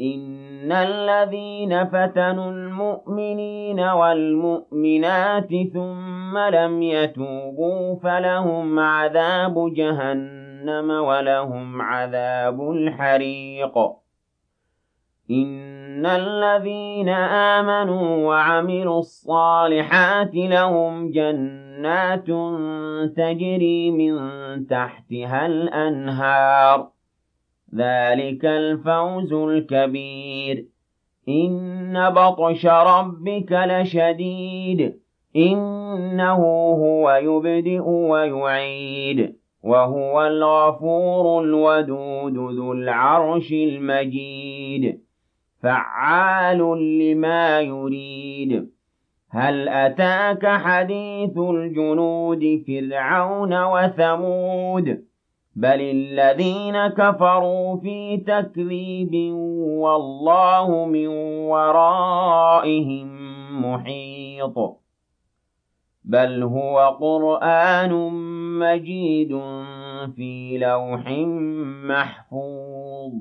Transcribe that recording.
إن الذين فتنوا المؤمنين والمؤمنات ثم لم يتوبوا فلهم عذاب جهنم ولهم عذاب الحريق إن الذين آمنوا وعملوا الصالحات لهم جنات تجري من تحتها الأنهار ذلك الفوز الكبير. إن بطش ربك لشديد. إنه هو يبدئ ويعيد. وهو الغفور الودود ذو العرش المجيد. فعال لما يريد. هل أتاك حديث الجنود فرعون وثمود؟ بل الذين كفروا في تكذيب والله من ورائهم محيط بل هو قرآن مجيد في لوح محفوظ